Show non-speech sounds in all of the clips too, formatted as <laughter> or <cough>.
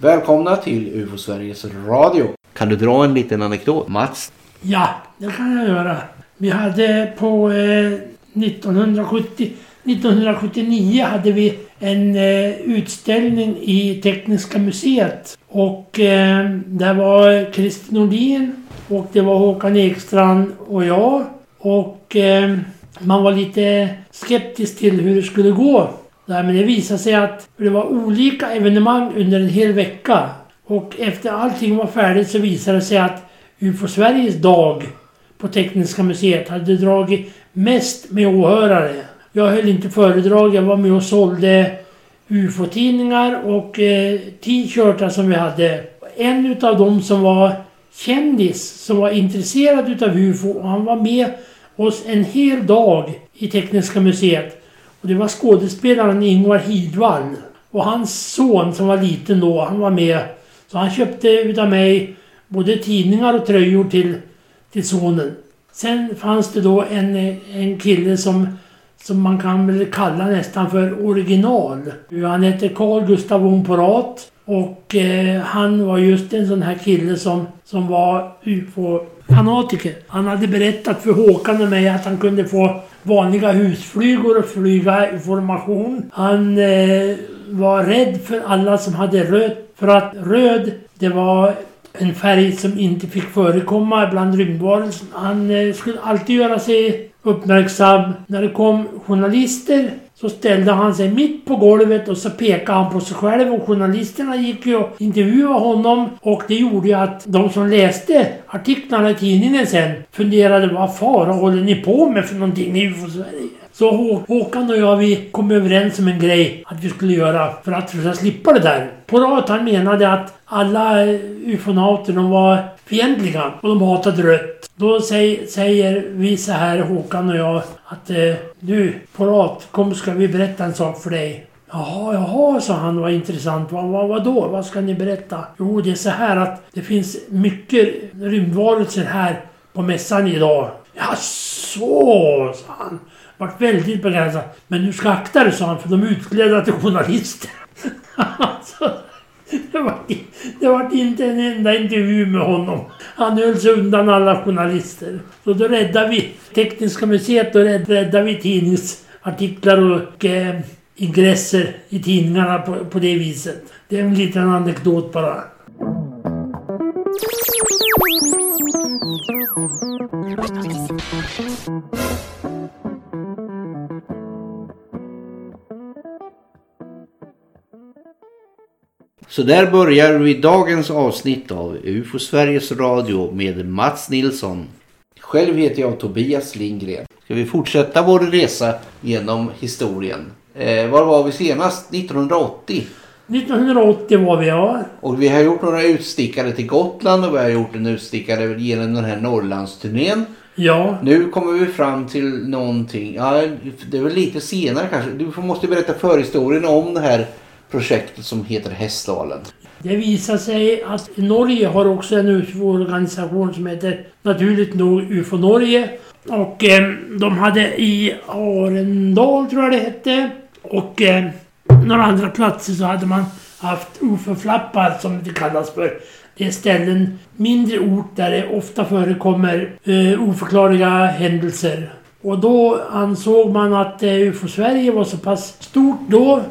Välkomna till UFO Sveriges Radio. Kan du dra en liten anekdot, Mats? Ja, det kan jag göra. Vi hade på eh, 1970, 1979 hade vi en eh, utställning i Tekniska museet. Och eh, där var Kristin Nordin och det var Håkan Ekstrand och jag. Och eh, man var lite skeptisk till hur det skulle gå. Nej men det visade sig att det var olika evenemang under en hel vecka. Och efter allting var färdigt så visade det sig att UFO Sveriges dag på Tekniska museet hade dragit mest med åhörare. Jag höll inte föredrag, jag var med och sålde UFO-tidningar och eh, t-shirtar som vi hade. En utav dem som var kändis, som var intresserad utav UFO, han var med oss en hel dag i Tekniska museet. Och det var skådespelaren Ingvar Hidvall. Och hans son som var liten då, han var med. Så han köpte utav mig både tidningar och tröjor till, till sonen. Sen fanns det då en, en kille som, som man kan väl kalla nästan för original. Han hette Carl Gustav von Porat. Och eh, han var just en sån här kille som, som var UFO-fanatiker. Han hade berättat för Håkan och mig att han kunde få vanliga husflygor och flyga i formation. Han eh, var rädd för alla som hade rött. För att röd, det var en färg som inte fick förekomma bland rymdvarelser. Han eh, skulle alltid göra sig uppmärksam. När det kom journalister så ställde han sig mitt på golvet och så pekade han på sig själv och journalisterna gick ju och intervjuade honom och det gjorde ju att de som läste artiklarna i tidningen sen funderade vad fara håller ni på med för någonting i UFO-Sverige? Så Håkan och jag vi kom överens om en grej att vi skulle göra för att försöka slippa det där. Porat han menade att alla eh, ufonauter de var fientliga och de hatade rött. Då säger, säger vi så här, Håkan och jag, att eh, du Parat, kom ska vi berätta en sak för dig. Jaha, jaha, sa han. Vad intressant. Vad, vad, vad då? Vad ska ni berätta? Jo, det är så här att det finns mycket rymdvarelser här på mässan idag. Ja, så, sa han. Vart väldigt begränsad. Men du ska akta dig, sa han, för de är utklädda till journalister. <laughs> Alltså. <laughs> det var, det var inte en enda intervju med honom. Han höll sig undan alla journalister. Så då räddade vi Tekniska museet, då räddade vi tidningsartiklar och eh, ingresser i tidningarna på, på det viset. Det är en liten anekdot bara. Så där börjar vi dagens avsnitt av UFO Sveriges Radio med Mats Nilsson. Själv heter jag Tobias Lindgren. Ska vi fortsätta vår resa genom historien? Eh, var var vi senast? 1980. 1980 var vi, ja. Och vi har gjort några utstickare till Gotland och vi har gjort en utstickare genom den här Norrlandsturnén. Ja. Nu kommer vi fram till någonting. Ja, det är väl lite senare kanske. Du måste berätta förhistorien om det här projektet som heter Hästdalen. Det visar sig att Norge har också en UFO-organisation som heter naturligt nog UFO Norge. Och eh, de hade i Arendal tror jag det hette. Och eh, några andra platser så hade man haft UFO-flappar som det kallas för. Det är ställen, mindre ort där det ofta förekommer eh, oförklarliga händelser. Och då ansåg man att eh, UFO-Sverige var så pass stort då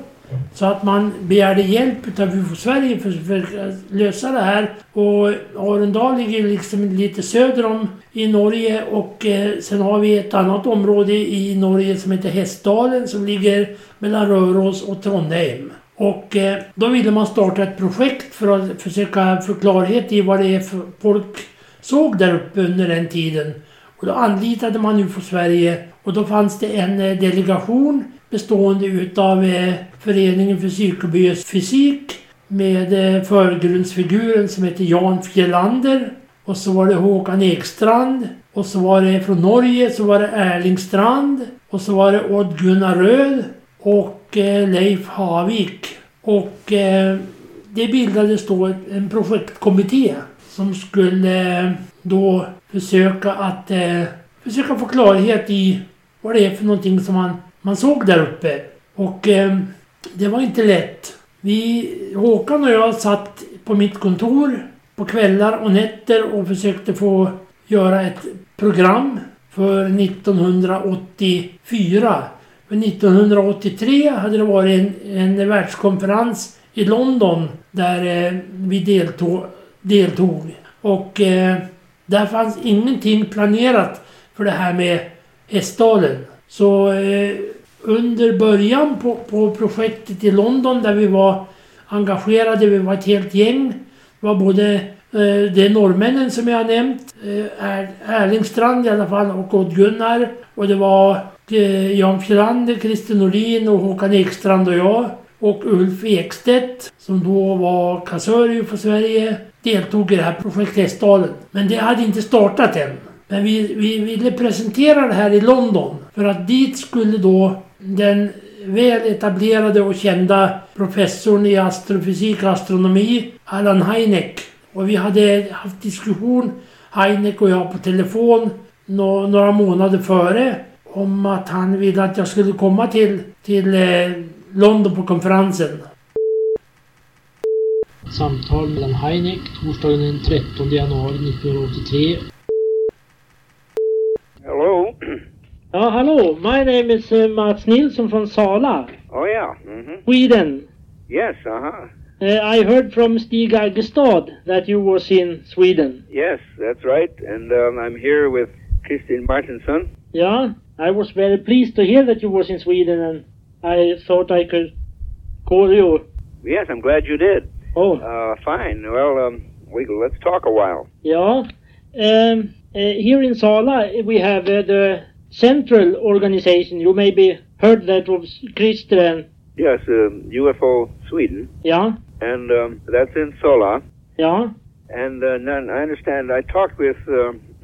så att man begärde hjälp av UFO Sverige för, för att lösa det här. Och Arendal ligger liksom lite söder om i Norge och eh, sen har vi ett annat område i Norge som heter Hästdalen som ligger mellan Röros och Trondheim. Och eh, då ville man starta ett projekt för att försöka få klarhet i vad det är för folk såg där uppe under den tiden. Och då anlitade man UFO Sverige och då fanns det en eh, delegation bestående utav eh, Föreningen för psykobiofysik med eh, förgrundsfiguren som heter Jan Fjellander. Och så var det Håkan Ekstrand. Och så var det från Norge så var det Erling Strand. Och så var det Odd Gunnar Röd och eh, Leif Havik. Och eh, det bildades då en projektkommitté som skulle eh, då försöka att eh, försöka få klarhet i vad det är för någonting som man man såg där uppe. Och eh, det var inte lätt. Vi, Håkan och jag satt på mitt kontor på kvällar och nätter och försökte få göra ett program för 1984. För 1983 hade det varit en, en världskonferens i London där eh, vi deltog, deltog. Och eh, där fanns ingenting planerat för det här med Hästdalen. Så eh, under början på, på projektet i London där vi var engagerade, vi var ett helt gäng. Det var både eh, det norrmännen som jag har nämnt, eh, Erlingstrand i alla fall och Odd Gunnar. Och det var eh, Jan Fjellander, Christer Norlin och Håkan Ekstrand och jag. Och Ulf Ekstedt som då var kassör för Sverige deltog i det här projektet Hästdalen. Men det hade inte startat än. Men vi, vi ville presentera det här i London. För att dit skulle då den väl etablerade och kända professorn i astrofysik och astronomi, Allan Hynek. Och vi hade haft diskussion, Hynek och jag, på telefon några månader före om att han ville att jag skulle komma till, till eh, London på konferensen. Samtal mellan Heineck torsdagen den 13 januari 1983. Hello. Ja, hallå. My name is uh, Mats Nilsson from Sala, Oh yeah. hmm Sweden. Yes. Uh huh. Uh, I heard from Stig Agestad that you was in Sweden. Yes, that's right. And um, I'm here with Kristin Martinsson. Yeah, I was very pleased to hear that you was in Sweden and I thought I could call you. Yes, I'm glad you did. Oh, Uh, fine. Well, um, we let's talk a while. yeah. Um, uh, here in Sala we have uh, the central organization. You maybe heard that of Christian. Yes, um, UFO Sweden, Yeah, and um, that's in Sola. yeah. And uh, I understand. I talked with, um, <coughs>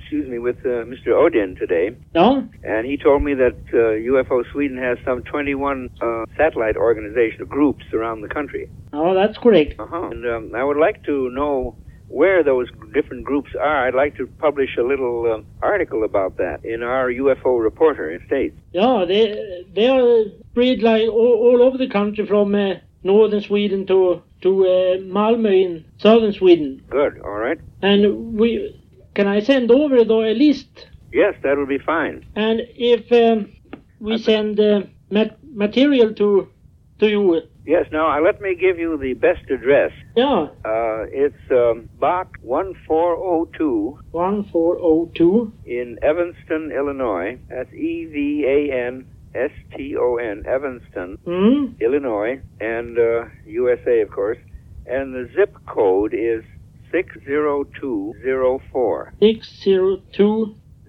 excuse me, with uh, Mr. Odin today, Yeah, and he told me that uh, UFO Sweden has some 21 uh, satellite organization groups around the country. oh, that's correct. Uh-huh. And um, I would like to know where those different groups are. I'd like to publish a little um, article about that in our UFO Reporter in States. Yeah, they they are spread like all, all over the country from uh, northern Sweden to to uh, Malmö in southern Sweden. Good. All right. And we can I send over the a list? Yes, that will be fine. And if um, we send uh, mat- material to to you, Yes. Now let me give you the best address. yeah, Uh, it's um, Bach 1402 one four zero two. in Evanston, Illinois. That's E V A N S T O N, Evanston, Hmm. Illinois, and uh, USA, of course. And the zip code is 60204. Six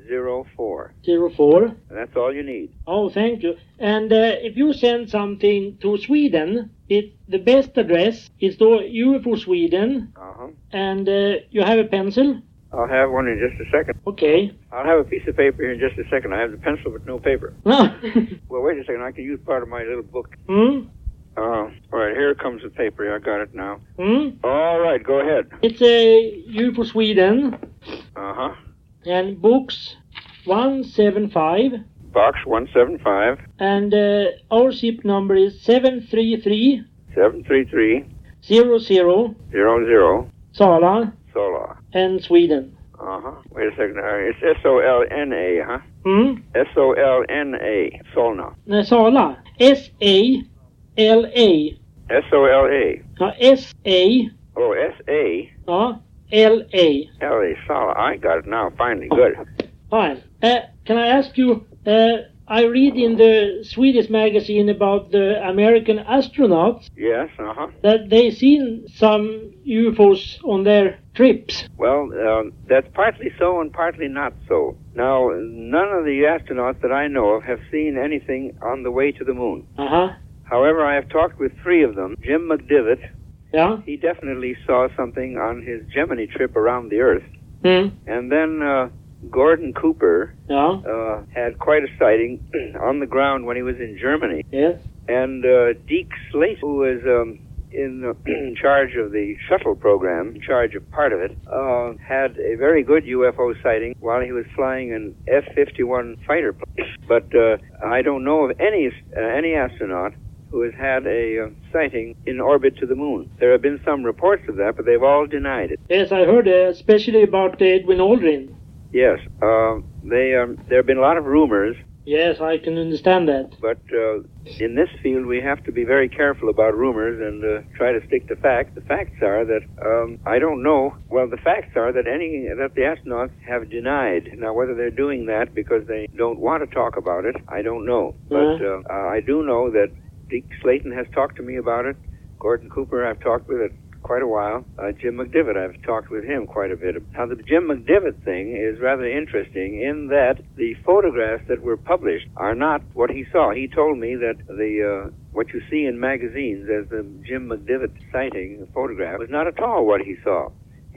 zero two 04. zero four. And that's all you need. Oh, thank you. And uh, if you send something to Sweden, it the best address is to UFO Sweden, Uh-huh. and uh, you have a pencil. I'll have one in just a second. Okay. I'll have a piece of paper here in just a second. I have the pencil but no paper. hmm. <laughs> Well, wait a second. I can use part of my little book. Hmm? Uh, all right, here comes the paper. I got it now. Hmm. All right, go ahead. It's a UFO Sweden Uh-huh. and books 175. Box 175. And uh, our ship number is 733. 733. 00. 00. Sala. Sala. And Sweden. Uh huh. Wait a second. Uh, it's S O L N A, huh? Hmm? S O L N A. Solna. Uh, no, Sala. S A L A. S O L A. Uh, S A. Oh, S A. Uh, L A. L A. Sala. I got it now. Finally. Good. Oh. Fine. Uh, can I ask you? Uh, I read in the Swedish magazine about the American astronauts Yes, uh-huh. that they seen some UFOs on their trips. Well, um, that's partly so and partly not so. Now, none of the astronauts that I know of have seen anything on the way to the moon. Uh huh. However, I have talked with three of them. Jim McDivitt, Yeah. he definitely saw something on his Gemini trip around the Earth. Mm. And then uh, Gordon Cooper uh, had quite a sighting <clears throat> on the ground when he was in Germany. Yes. And uh, Deke Slate, who was um, in, uh, <clears throat> in charge of the shuttle program, in charge of part of it, uh, had a very good UFO sighting while he was flying an F-51 fighter plane. <clears throat> But uh, I don't know of any uh, any astronaut who has had a uh, sighting in orbit to the moon. There have been some reports of that, but they've all denied it. Yes, I heard, uh, especially about Edwin Aldrin. Yes, uh, they um, there have been a lot of rumors, Yes, I can understand that. but uh, in this field we have to be very careful about rumors and uh, try to stick to facts. The facts are that um, I don't know. Well, the facts are that any that the astronauts have denied. Now, whether they're doing that because they don't want to talk about it, I don't know. But uh, uh, I do know that Dick Slayton has talked to me about it. Gordon Cooper, I've talked with it quite a while. Uh, Jim McDivitt, I've talked with him quite a bit. Now, the Jim McDivitt thing is rather interesting in that the photographs that were published are not what he saw. He told me that the uh, what you see in magazines as the Jim McDivitt sighting photograph was not at all what he saw.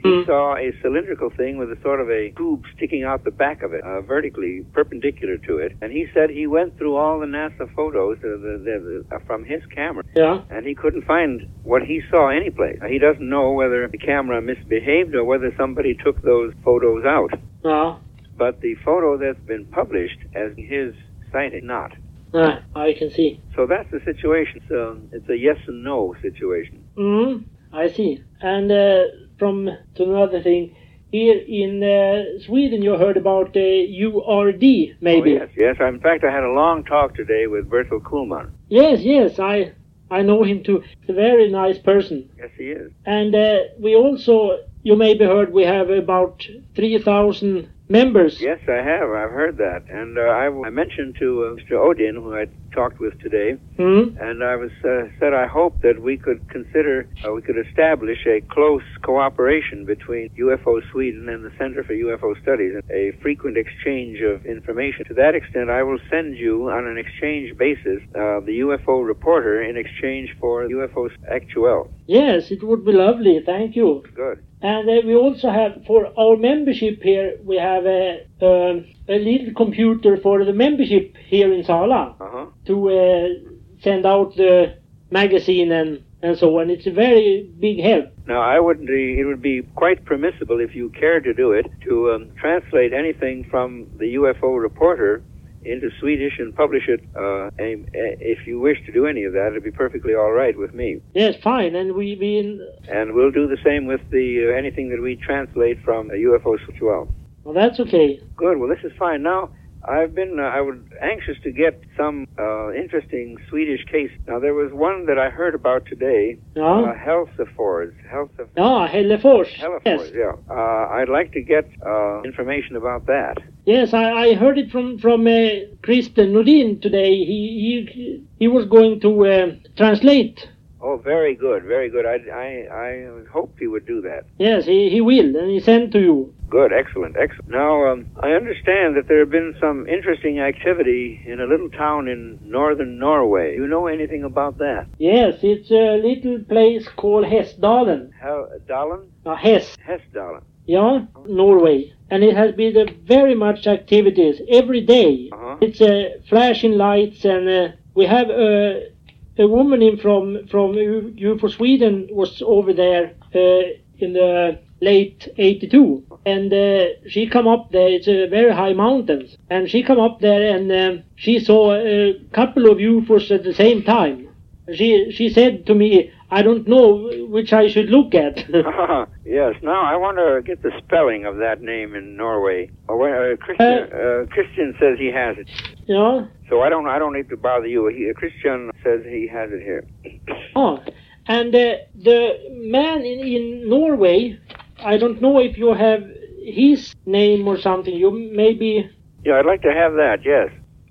He Hmm. saw a cylindrical thing with a sort of a tube sticking out the back of it, uh, vertically perpendicular to it. And he said he went through all the NASA photos uh, the, the, the, uh, from his camera Yeah. and he couldn't find what he saw anyplace. He doesn't know whether the camera misbehaved or whether somebody took those photos out. Yeah. But the photo that's been published as his sighting, not. Ah, I can see. So that's the situation. So it's a yes and no situation. Mm, I see. And uh, from to another thing, here in uh, Sweden, you heard about uh, URD, maybe. Oh, yes, yes. In fact, I had a long talk today with Bertil Kuhlmann. yes, yes, I I know him too. He's a very nice person. Yes, he is. And uh, we also, you maybe heard, we have about three thousand members. Yes, I have. I've heard that. And uh, I, I mentioned to uh, Mr. Odin, who I talked with today, Hmm? and I was uh, said I hope that we could consider uh, we could establish a close cooperation between UFO Sweden and the Center for UFO Studies, a frequent exchange of information. To that extent, I will send you on an exchange basis uh, the UFO reporter in exchange for UFO Actuel. Yes, it would be lovely. Thank you. Good. And uh, we also have, for our membership here, we have a, a little computer for the membership here in Sala Uh huh. to uh, send out the magazine and, and so on. It's a very big help. Now, I would be, it would be quite permissible if you cared to do it to um, translate anything from the UFO reporter into Swedish and publish it. Uh, if you wish to do any of that, it'd be perfectly all right with me. Yes, fine. And we we And we'll do the same with the uh, anything that we translate from a UFO as well. Well, that's okay. Good. Well, this is fine. Now, I've been uh, I was anxious to get some uh, interesting Swedish case. Now, there was one that I heard about today. Ja, Uh, Helsefors. Helsef- ja Hällefors. Hellefors, Yes, yeah. Uh, I'd like to get uh, information about that. yes. I, I heard it from from uh, Christian Nordin today. He he he was going to uh, translate. Oh, very good, very good. I, I, I hoped he would do that. Yes, he, he will, and he sent to you. Good, excellent, excellent. Now, um, I understand that there have been some interesting activity in a little town in northern Norway. You know anything about that? Yes, it's a little place called Hessdalen. How, Dalen? Uh, Hess, Hessdalen. yeah, Norway. And it has been uh, very much activities every day. Uh-huh. It's uh, flashing lights, and uh, we have uh, a woman in from from U- UFO Sweden was over there uh, in the late '82, and uh, she come up there. It's a very high mountains, and she come up there and um, she saw a couple of UFOs at the same time. She she said to me, "I don't know which I should look at." <laughs> <laughs> yes. Now I want to get the spelling of that name in Norway. Uh, Christian, uh, Christian says he has it, yeah. so I don't. I don't need to bother you. He, Christian says he has it here. Oh, and uh, the man in, in Norway, I don't know if you have his name or something. You maybe, Yeah, I'd like to have that. Yes.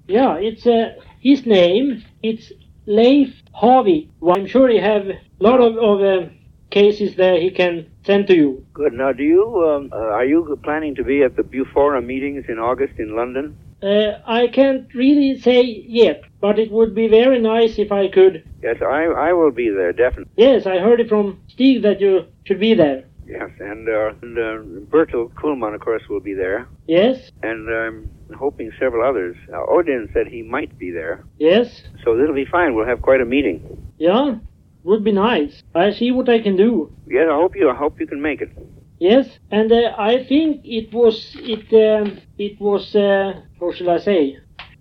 yeah, it's uh, his name. It's Leif Harvey. Well, I'm sure he have a lot of, of uh, cases there he can send to you. Good. Now, do you um, uh, are you planning to be at the Bufora meetings in August in London? Uh, I can't really say yet, but it would be very nice if I could. Yes, I I will be there definitely. Yes, I heard it from Steve that you should be there. Yes, and uh, and uh, Bertil Kuhlmann, of course, will be there, Yes, and I'm hoping several others. Uh, Odin said he might be there, yes, so it'll be fine. We'll have quite a meeting. yeah, would be nice. I see what I can do. Yes, I hope you I hope you can make it. Yes, and uh, I think it was it um, it was uh, how shall I say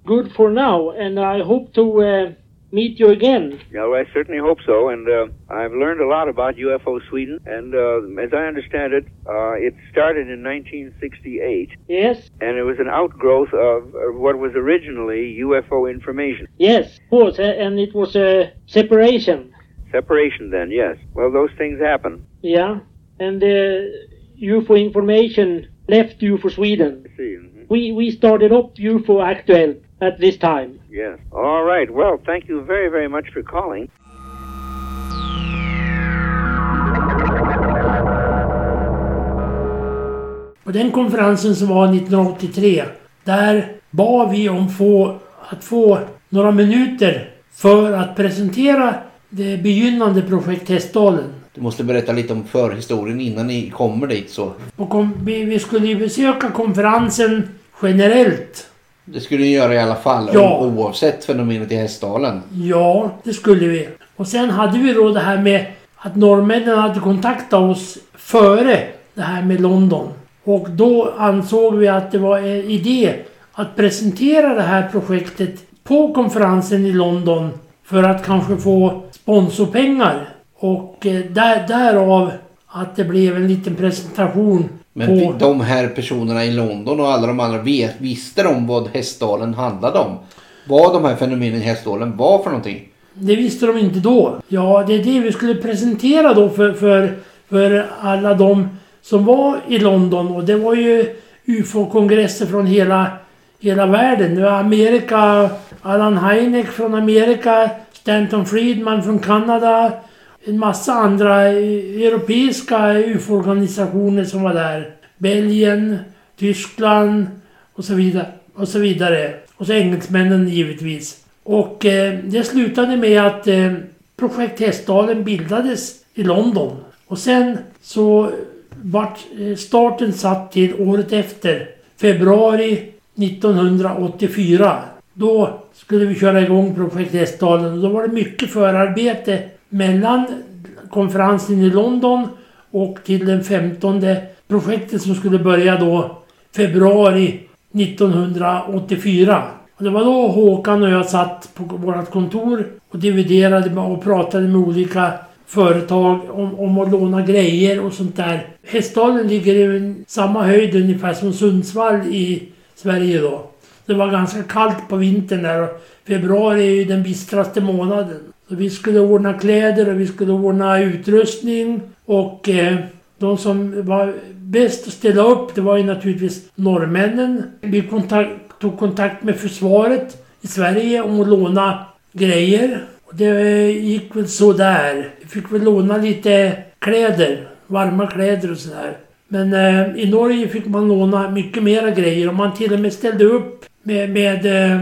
good for now, and I hope to uh, meet you again. Yeah, well, I certainly hope so. And uh, I've learned a lot about UFO Sweden. And uh, as I understand it, uh, it started in 1968, Yes, and it was an outgrowth of uh, what was originally UFO information. yes, of course, and it was a separation. Separation, then, yes. Well, those things happen. Yeah, and uh, UFO information left UFO Sweden. See. mhm. We we started up UFO Actual at this time. Yes. All right. Well, thank you very, very much for calling. På den konferensen som var 1983, där bad vi om få, att få några minuter för att presentera det begynnande projekt Hästdalen. Du måste berätta lite om förhistorien innan ni kommer dit så. Och kom, vi, vi skulle ju besöka konferensen generellt. Det skulle ni göra i alla fall Ja. oavsett fenomenet i Hästdalen. Ja, det skulle vi. Och sen hade vi då det här med att norrmännen hade kontaktat oss före det här med London. Och då ansåg vi att det var en idé att presentera det här projektet på konferensen i London för att kanske få sponsorpengar. Och eh, där, därav att det blev en liten presentation Men på... de här personerna i London och alla de andra vet, visste de vad Hästdalen handlade om? Vad de här fenomenen i Hästdalen var för någonting? Det visste de inte då. Ja, det är det vi skulle presentera då för, för, för alla de som var i London. Och det var ju UFO-kongresser från hela, hela världen. Det var Amerika, Alan Hynek från Amerika, Stanton Friedman från Kanada. En massa andra e-, europeiska UFO-organisationer som var där. Belgien, Tyskland och så vidare. Och så vidare. Och så engelsmännen givetvis. Och eh, det slutade med att eh, Projekt Hästdalen bildades i London. Och sen så vart eh, starten satt till året efter. Februari 1984. Då skulle vi köra igång Projekt Hästdalen. Och då var det mycket förarbete mellan konferensen i London och till den 15 projektet som skulle börja då februari 1984. Och det var då Håkan och jag satt på vårt kontor och dividerade och pratade med olika företag om, om att låna grejer och sånt där. Hästdalen ligger i samma höjd ungefär som Sundsvall i Sverige då. Det var ganska kallt på vintern där och februari är ju den bistraste månaden. Så vi skulle ordna kläder och vi skulle ordna utrustning och eh, de som var bäst att ställa upp det var ju naturligtvis norrmännen. Vi kontakt, tog kontakt med försvaret i Sverige om att låna grejer. Och det gick väl så där. Vi fick väl låna lite kläder, varma kläder och sådär. Men eh, i Norge fick man låna mycket mera grejer och man till och med ställde upp med, med eh,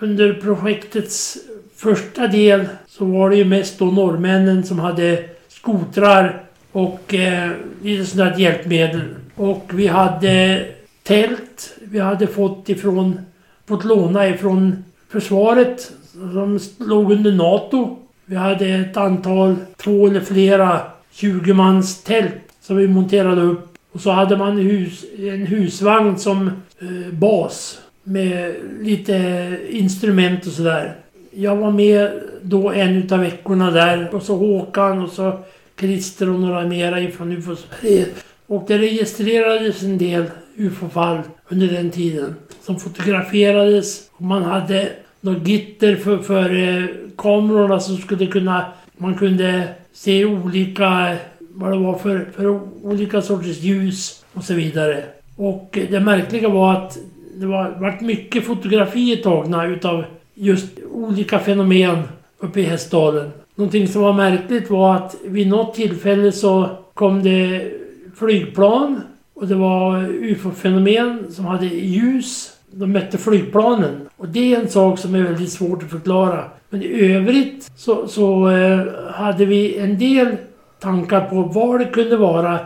under projektets första del så var det ju mest då norrmännen som hade skotrar och eh, lite sådana där hjälpmedel. Och vi hade tält. Vi hade fått ifrån, fått låna ifrån försvaret som låg under NATO. Vi hade ett antal, två eller flera 20-mans tält som vi monterade upp. Och så hade man hus, en husvagn som eh, bas med lite instrument och sådär. Jag var med då en utav veckorna där och så Håkan och så Christer och några mera ifrån UFO Sverige. Och det registrerades en del UFO-fall under den tiden som fotograferades. Och man hade något gitter för, för eh, kamerorna som skulle kunna... Man kunde se olika... Vad det var för, för olika sorters ljus och så vidare. Och det märkliga var att det var varit mycket fotografier tagna utav just olika fenomen uppe i Hästdalen. Någonting som var märkligt var att vid något tillfälle så kom det flygplan och det var UFO-fenomen som hade ljus. De mätte flygplanen. Och det är en sak som är väldigt svårt att förklara. Men i övrigt så, så eh, hade vi en del tankar på vad det kunde vara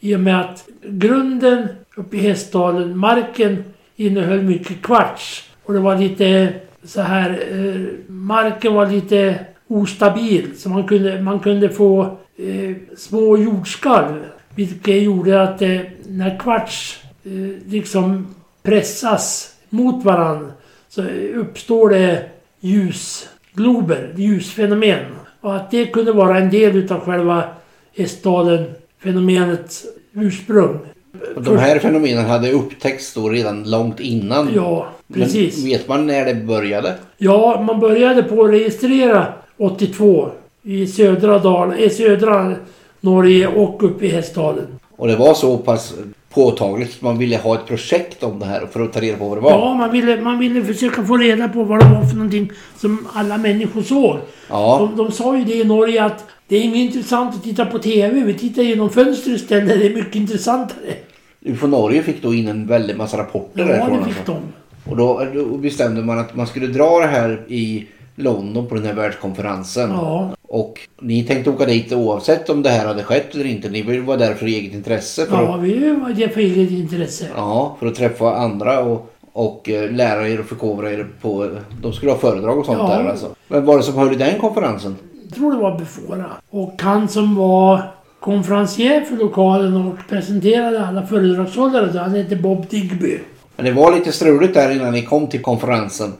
i och med att grunden uppe i Hästdalen, marken innehöll mycket kvarts. Och det var lite så här, eh, marken var lite ostabil. Så man kunde, man kunde få eh, små jordskalv. Vilket gjorde att eh, när kvarts eh, liksom pressas mot varann så uppstår det ljusglober, ljusfenomen. Och att det kunde vara en del utav själva Hästdalen-fenomenets ursprung. Och de här fenomenen hade upptäckts då redan långt innan. Ja, precis. Men vet man när det började? Ja, man började på att registrera 82 i södra, Dal, i södra Norge och uppe i Hästdalen. Och det var så pass påtagligt att man ville ha ett projekt om det här för att ta reda på vad det var. Ja, man ville, man ville försöka få reda på vad det var för någonting som alla människor såg. Ja. De, de sa ju det i Norge att det är inget intressant att titta på TV. Vi tittar genom fönster istället. Det är mycket intressantare. UFO Norge fick då in en väldig massa rapporter Ja, därifrån. det fick de. Och då, då bestämde man att man skulle dra det här i London på den här världskonferensen. Ja, Och ni tänkte åka dit oavsett om det här hade skett eller inte. Ni var där för eget intresse. För, ja att, vi var det för eget intresse. ja, för att träffa andra och, och eh, lära er och förkovra er på... De skulle ha föredrag och sånt Ja. där alltså. Men vad var det som höll i den konferensen? Jag tror det var Befora. Och han som var konferencier för lokalen och presenterade alla föredragshållare, han hette Bob Digby. Men det var lite struligt där innan ni kom till konferensen.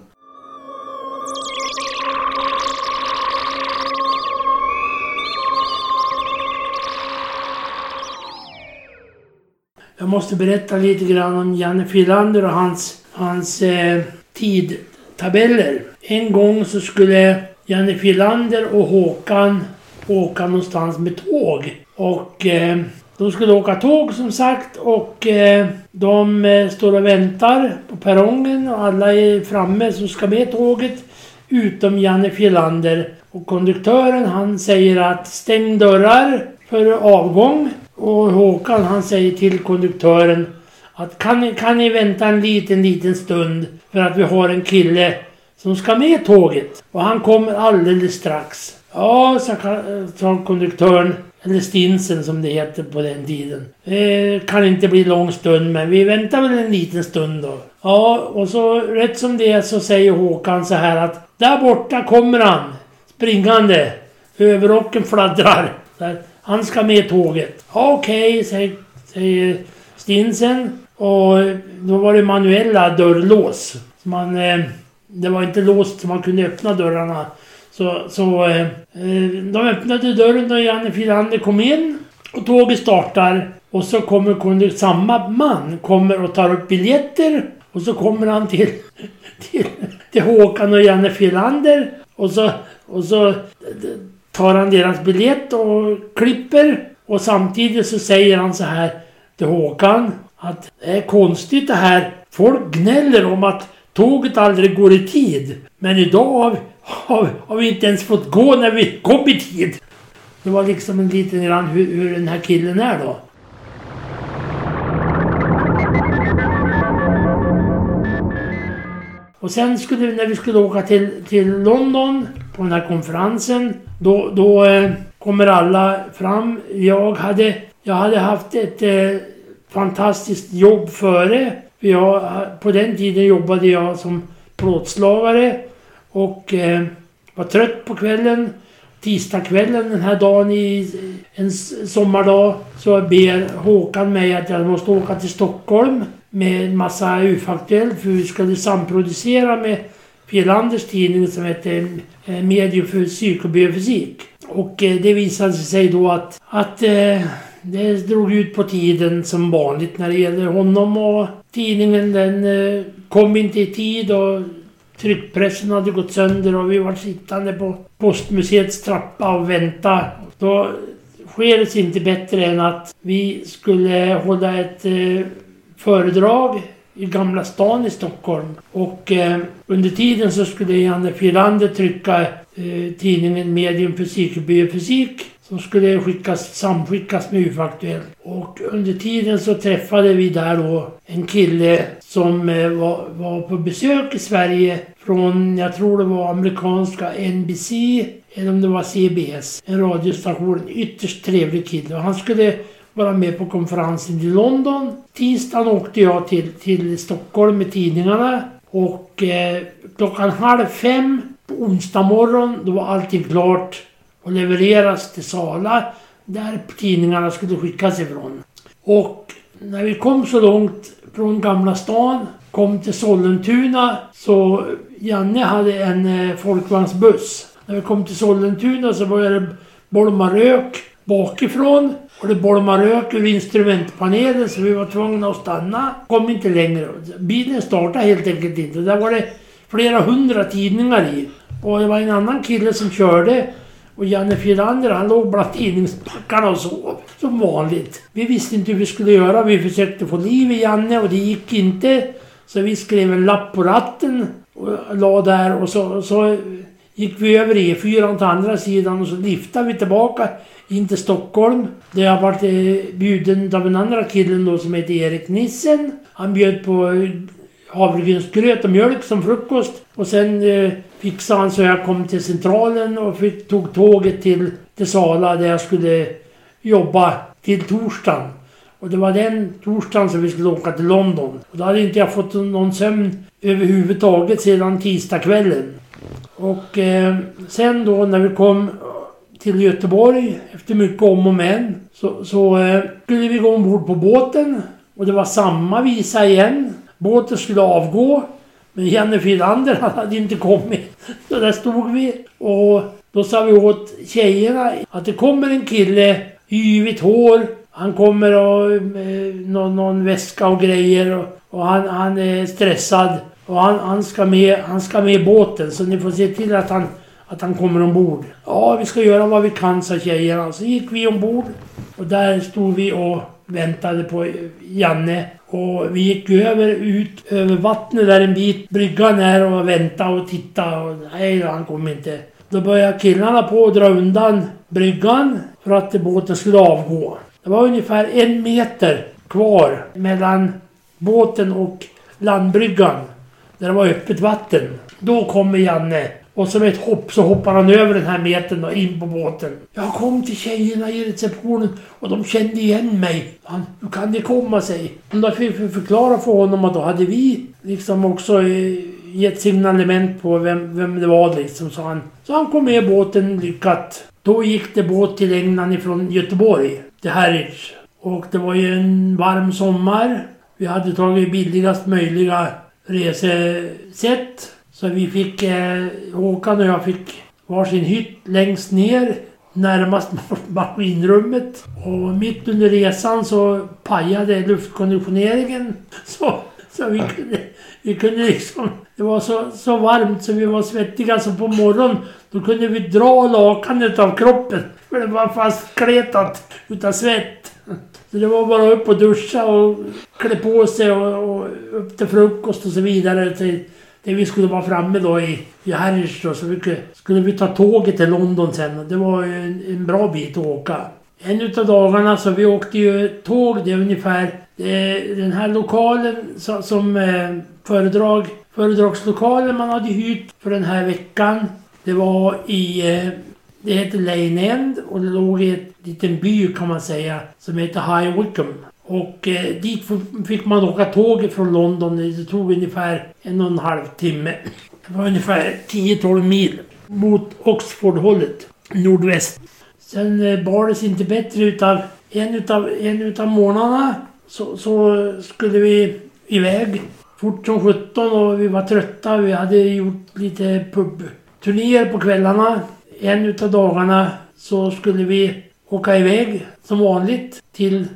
Jag måste berätta lite grann om Janne Filander och hans, hans eh, tidtabeller. En gång så skulle Janne Filander och Håkan åka någonstans med tåg. Och eh, de skulle åka tåg som sagt och eh, de eh, står och väntar på perrongen och alla är framme som ska med tåget. Utom Janne Filander. Och konduktören han säger att stäng dörrar för avgång. Och Håkan han säger till konduktören att kan kan ni vänta en liten, liten stund för att vi har en kille som ska med tåget. Och han kommer alldeles strax. Ja, sa, konduktören, eller stinsen som det heter på den tiden. Det kan inte bli lång stund men vi väntar väl en liten stund då. Ja, och så rätt som det är så säger Håkan så här att där borta kommer han springande. Överrocken fladdrar. Där. Han ska med tåget. Ja, Okej, säger, säger stinsen. Och då var det manuella dörrlås. Så man, eh, det var inte låst så man kunde öppna dörrarna. Så, så eh, eh, de öppnade dörren och Janne Filander kom in. Och tåget startar. Och så kommer samma man kommer och tar upp biljetter. Och så kommer han till, <laughs> till, till Håkan och Janne Filander. Och så, och så eh, tar han deras biljett och klipper. Och samtidigt så säger han så här till Håkan. Att det är konstigt det här. Folk gnäller om att tåget aldrig går i tid. Men idag har, har, har vi inte ens fått gå när vi kom i tid. Det var liksom en liten grann hur, hur den här killen är då. Och sen skulle vi, när vi skulle åka till, till London på den här konferensen. Då, då eh, kommer alla fram. Jag hade, jag hade haft ett eh, fantastiskt jobb före. Jag, på den tiden jobbade jag som plåtslagare. Och eh, var trött på kvällen. Tisdagskvällen den här dagen i en sommardag så ber Håkan mig att jag måste åka till Stockholm med en massa UF-aktuellt för vi skulle samproducera med Fjellanders tidning som heter eh, Medium för psykobiofysik. Och eh, det visade sig då att, att eh, det drog ut på tiden som vanligt när det gäller honom och tidningen den eh, kom inte i tid och tryckpressen hade gått sönder och vi var sittande på postmuseets trappa och vänta. Då sker det sig inte bättre än att vi skulle hålla ett eh, föredrag i Gamla stan i Stockholm. Och eh, under tiden så skulle Janne Filander trycka eh, tidningen Medium &lt, Biofysik som skulle skickas, samskickas med UFO-aktuellt. Och under tiden så träffade vi där då en kille som eh, var, var på besök i Sverige från, jag tror det var amerikanska NBC eller om det var CBS, en radiostation. En ytterst trevlig kille. Och han skulle vara med på konferensen i London. Tisdagen åkte jag till, till Stockholm med tidningarna. Och eh, klockan halv fem på onsdag morgon, då var allting klart och levereras till Sala där tidningarna skulle skickas ifrån. Och när vi kom så långt från Gamla stan kom till Sollentuna så Janne hade en eh, folkvagnsbuss. När vi kom till Sollentuna så började det bolma rök bakifrån. Och det bolmade rök ur instrumentpanelen så vi var tvungna att stanna. Kom inte längre. Bilen startade helt enkelt inte. Där var det flera hundra tidningar i. Och det var en annan kille som körde. Och Janne Firander han låg bland tidningspackarna och sov. Som vanligt. Vi visste inte hur vi skulle göra. Vi försökte få liv i Janne och det gick inte. Så vi skrev en lapp på ratten och la där och så, så gick vi över E4 till andra sidan och så liftade vi tillbaka in till Stockholm. Där jag vart eh, bjuden av en andra killen då som heter Erik Nissen. Han bjöd på eh, havregrynsgröt och mjölk som frukost. Och sen eh, fixade han så jag kom till centralen och fick, tog tåget till, till Sala där jag skulle jobba till torsdagen. Och det var den torsdagen som vi skulle åka till London. Och då hade inte jag fått någon sömn överhuvudtaget sedan tisdagskvällen. Och eh, sen då när vi kom till Göteborg efter mycket om och men så, så eh, skulle vi gå ombord på båten. Och det var samma visa igen. Båten skulle avgå. Men Janne Filander hade inte kommit. Så där stod vi. Och då sa vi åt tjejerna att det kommer en kille, yvigt hår. Han kommer och eh, någon, någon väska och grejer. Och, och han, han är stressad. Och han, han, ska med, han ska med i båten så ni får se till att han, att han kommer ombord. Ja, vi ska göra vad vi kan, sa tjejerna. Så gick vi ombord. Och där stod vi och väntade på Janne. Och vi gick över, ut över vattnet där en bit. Bryggan är och väntade och tittade. Och nej, han kom inte. Då började killarna på att dra undan bryggan för att båten skulle avgå. Det var ungefär en meter kvar mellan båten och landbryggan. Där det var öppet vatten. Då kommer Janne. Och som ett hopp så hoppar han över den här metern och in på båten. Jag kom till tjejerna i receptionen och de kände igen mig. Han, hur kan det komma sig? Då fick vi förklara för honom att då hade vi liksom också eh, gett signalement på vem, vem det var liksom. Så han, så han kom med båten lyckat. Då gick det båt till England ifrån Göteborg till Harwich. Och det var ju en varm sommar. Vi hade tagit billigast möjliga resesätt. Så vi fick, eh, Håkan och jag fick varsin hytt längst ner närmast <laughs> maskinrummet. Och mitt under resan så pajade luftkonditioneringen. <laughs> Så, så vi, kunde, vi kunde liksom... Det var så, så varmt så vi var svettiga så på morgonen då kunde vi dra lakanet av kroppen. För det var fastkletat utav svett. Så det var bara upp och duscha och klä på sig och, och upp till frukost och så vidare. Till, det vi skulle vara framme då i, i Harwich då, så vi skulle vi ta tåget till London sen. Det var en, en bra bit att åka. En utav dagarna så vi åkte ju tåg, det är ungefär eh, den här lokalen så, som eh, föredrag, föredragslokalen man hade hyrt för den här veckan. Det var i, eh, det heter Lane End och det låg i en liten by kan man säga som heter High Wycombe. Och eh, dit fick man åka tåg från London. Det tog ungefär en och en halv timme. Det var ungefär 10-12 mil mot Oxford-hållet, nordväst. Sen eh, bar det sig inte bättre utav en utav, en utav månaderna så, så skulle vi iväg fort som sjutton och vi var trötta. Vi hade gjort lite pubturnéer på kvällarna. En utav dagarna så skulle vi åka iväg som vanligt till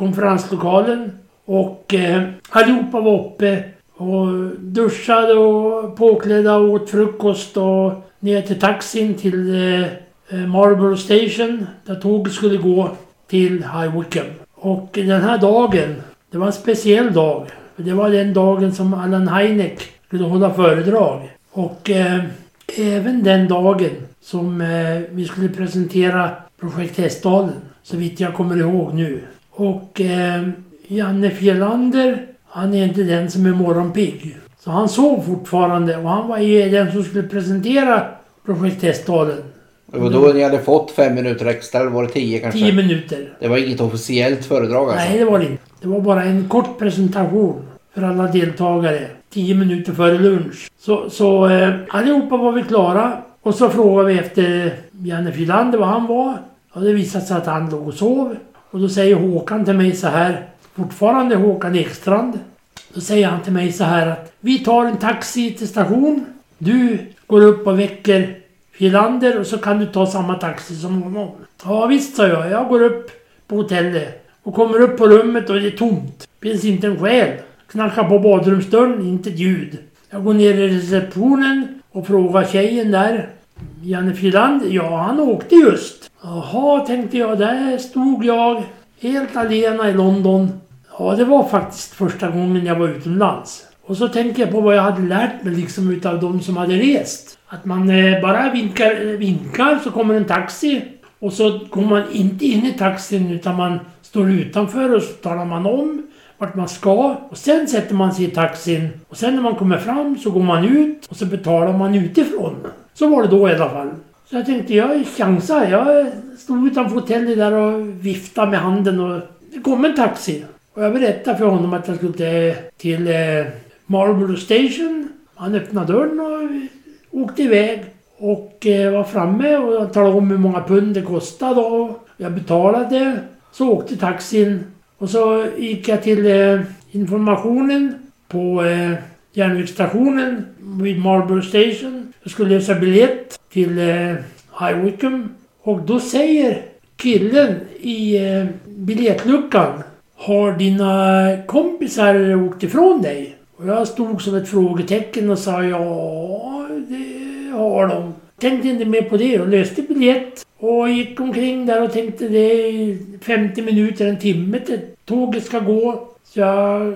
konferenslokalen. Och eh, allihopa var uppe och duschade och påklädda och åt frukost och ner till taxin till eh, eh Marlboro Station där tåget skulle gå till High Wycombe. Och den här dagen, det var en speciell dag. För det var den dagen som Allan Heineck skulle hålla föredrag. Och eh, även den dagen som eh, vi skulle presentera Projekt Hästdalen. Så vitt jag kommer ihåg nu. Och eh, Janne Fjellander, han är inte den som är morgonpigg. Så han sov fortfarande och han var ju den som skulle presentera Projekt Hästdalen. Var då ni hade fått fem minuter extra, eller var det tio kanske? Tio minuter. Det var inget officiellt föredrag alltså? Nej, det var det inte. Det var bara en kort presentation för alla deltagare. Tio minuter före lunch. Så, så eh, allihopa var vi klara. Och så frågade vi efter Janne Filander var han var. Och det visade sig att han låg och sov. Och då säger Håkan till mig så här, fortfarande Håkan Ekstrand. Då säger han till mig så här att vi tar en taxi till station. Du går upp och väcker Filander och så kan du ta samma taxi som honom. Ja visst, sa jag. Jag går upp på hotellet och kommer upp på rummet och det är tomt. Finns inte en själ. Knackar på badrumsdörren, inte ett ljud. Jag går ner i receptionen och frågar tjejen där. Janne Filand, Ja, han åkte just. Jaha, tänkte jag. Där stod jag helt alena i London. Ja, det var faktiskt första gången jag var utomlands. Och så tänker jag på vad jag hade lärt mig liksom utav de som hade rest. Att man eh, bara vinkar, eh, vinkar så kommer en taxi. Och så går man inte in i taxin utan man står utanför och så talar man om vart man ska. Och sen sätter man sig i taxin. Och sen när man kommer fram så går man ut och så betalar man utifrån. Så var det då i alla fall. Så jag tänkte jag chansar. Jag stod utanför hotellet där och viftade med handen och det kom en taxi. Och jag berättade för honom att jag skulle till, till eh, Station. Han öppnade dörren och åkte iväg. Och eh, var framme och talade om hur många pund det kostade. Och jag betalade. Så åkte taxin. Och så gick jag till eh, informationen på eh, järnvägsstationen vid Marlborough Station. Jag skulle lösa biljett till eh, High Wycombe. Och då säger killen i eh, biljettluckan Har dina kompisar åkt ifrån dig? Och jag stod som ett frågetecken och sa ja, det har de. Tänkte inte mer på det och löste biljett. Och gick omkring där och tänkte det är 50 minuter, en timme till tåget ska gå. Så jag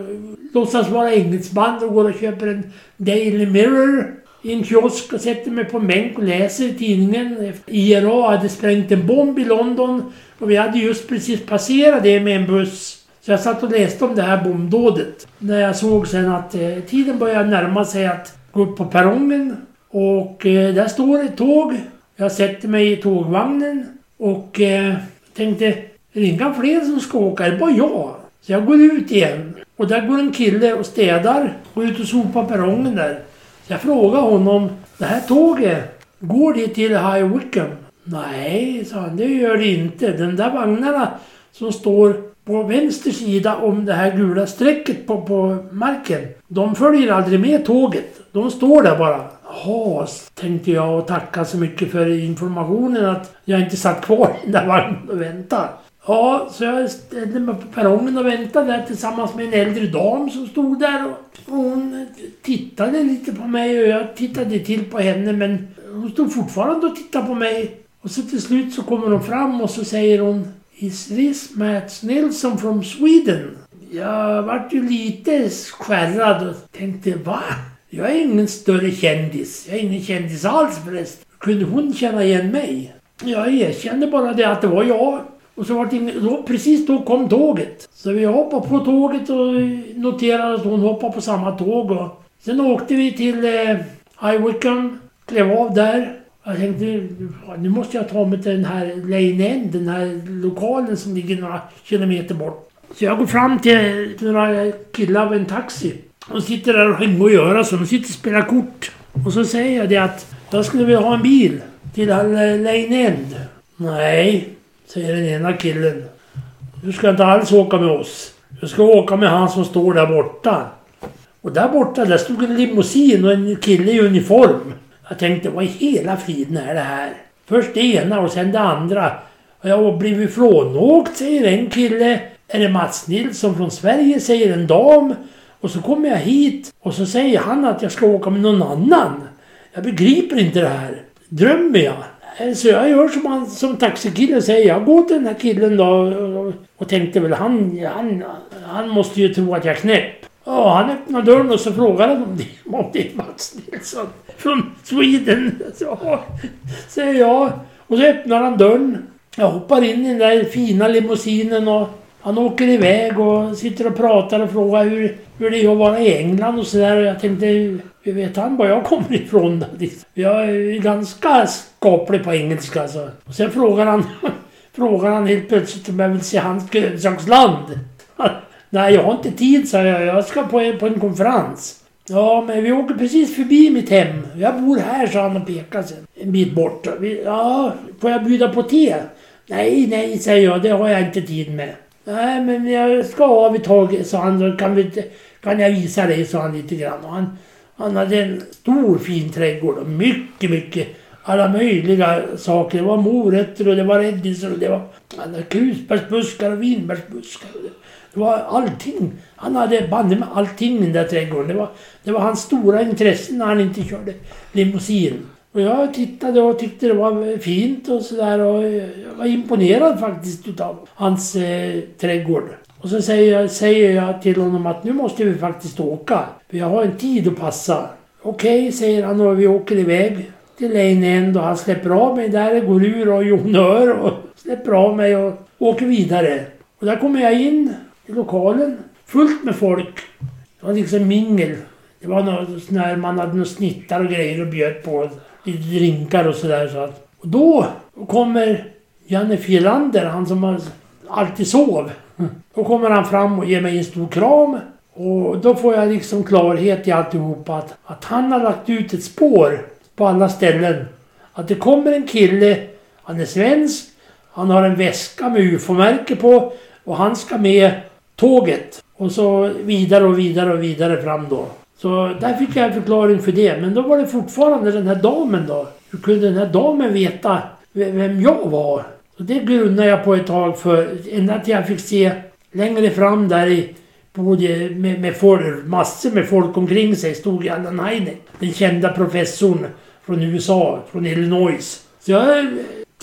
låtsas vara engelsman och går och köper en Daily Mirror i en kiosk och sätter mig på en bänk och läser tidningen. IRA hade sprängt en bomb i London och vi hade just precis passerat det med en buss. Så jag satt och läste om det här bombdådet. När jag såg sen att eh, tiden började närma sig att gå upp på perrongen. Och eh, där står ett tåg. Jag sätter mig i tågvagnen och eh, tänkte, är det inga fler som ska åka? Det är bara jag. Så jag går ut igen. Och där går en kille och städar. Går ut och sopar perrongen där. Så jag frågar honom, det här tåget, går det till High Wycombe? Nej, sa han, det gör det inte. Den där vagnarna som står på vänster sida om det här gula strecket på, på marken. De följer aldrig med tåget. De står där bara. Jaha, tänkte jag och tackade så mycket för informationen att jag inte satt kvar i den där vagnen och väntade. Ja, så jag ställde mig på perrongen och väntade där tillsammans med en äldre dam som stod där. Och hon tittade lite på mig och jag tittade till på henne men hon stod fortfarande och tittade på mig. Och så till slut så kommer hon fram och så säger hon Is this Mats Nilsson from Sweden? Jag vart ju lite skärrad och tänkte va? Jag är ingen större kändis. Jag är ingen kändis alls förresten. Kunde hon känna igen mig? Jag erkände bara det att det var jag. Och så var det då, precis då kom tåget. Så vi hoppade på tåget och noterade att hon hoppade på samma tåg. Och sen åkte vi till eh, High Wycombe, klev av där. Jag tänkte, nu måste jag ta mig till den här Lane End, den här lokalen som ligger några kilometer bort. Så jag går fram till några killar med en taxi. De sitter där och har inget att göra så de sitter och spelar kort. Och så säger jag det att jag skulle vilja ha en bil till eh, Lane End. Nej, säger den ena killen. Du ska inte alls åka med oss. Du ska åka med han som står där borta. Och där borta, där stod en limousin och en kille i uniform. Jag tänkte, vad i hela friden är det här? Först det ena och sen det andra. Och jag har blivit frånåkt, säger en kille. Är det Mats Nilsson från Sverige, säger en dam. Och så kommer jag hit och så säger han att jag ska åka med någon annan. Jag begriper inte det här. Drömmer jag? Eh, så jag gör som, han, som taxikillen säger. Jag går till den här killen då och, tänkte väl han, han, han måste ju tro att jag är knäpp. Ja, han öppnade dörren och så frågade han om det, om det är Mats Nilsson från Sweden. Så, säger jag. Och så öppnar han dörren. Jag hoppar in i den där fina limousinen och han åker iväg och sitter och pratar och frågar hur, hur det är att vara i England och sådär. Och jag tänkte, hur vet han var jag kommer ifrån? <laughs> Jag är ganska skaplig på engelska alltså. Och sen frågar han, <laughs> frågar han helt plötsligt om jag vill se hans grönsaksland. <laughs> Nej, jag har inte tid, sa jag. Jag ska på en, på en konferens. Ja, men vi åker precis förbi mitt hem. Jag bor här, sa han och pekade sen. En bit bort. Ja, får jag bjuda på te? Nej, nej, säger jag. Det har jag inte tid med. Nej, men jag ska av ett tag, sa han. Kan vi, kan jag visa dig, sa han lite grann. Och han, han hade en stor fin trädgård och mycket, mycket alla möjliga saker. Det var morötter och det var rädisor och det var krusbärsbuskar och vinbärsbuskar. Och det, det var allting. Han hade banne med allting i den där trädgården. Det var, det var hans stora intresse när han inte körde limousin. Och jag tittade och tyckte det var fint och sådär och jag var imponerad faktiskt utav hans eh, trädgård. Och så säger jag, säger jag till honom att nu måste vi faktiskt åka. För jag har en tid att passa. Okej, okay, säger han och vi åker iväg till Lane End och han släpper av mig där, går ur och jonör och <laughs> släpper av mig och åker vidare. Och där kommer jag in i lokalen. Fullt med folk. Det var liksom mingel. Det var något sån här, man hade några snittar och grejer och bjöd på. Lite drinkar och sådär. Så att. Och då kommer Janne Fjällander, han som alltid sov. Då kommer han fram och ger mig en stor kram. Och då får jag liksom klarhet i alltihopa. Att, att han har lagt ut ett spår på alla ställen. Att det kommer en kille, han är svensk, han har en väska med UFO-märke på och han ska med tåget. Och så vidare och vidare och vidare fram då. Så där fick jag en förklaring för det. Men då var det fortfarande den här damen då. Hur kunde den här damen veta vem jag var? Så det grunnade jag på ett tag för. Ända till jag fick se längre fram där i både med, med folk, massor med folk omkring sig stod Allan Heine. Den kända professorn från USA, från Illinois. Så jag eh,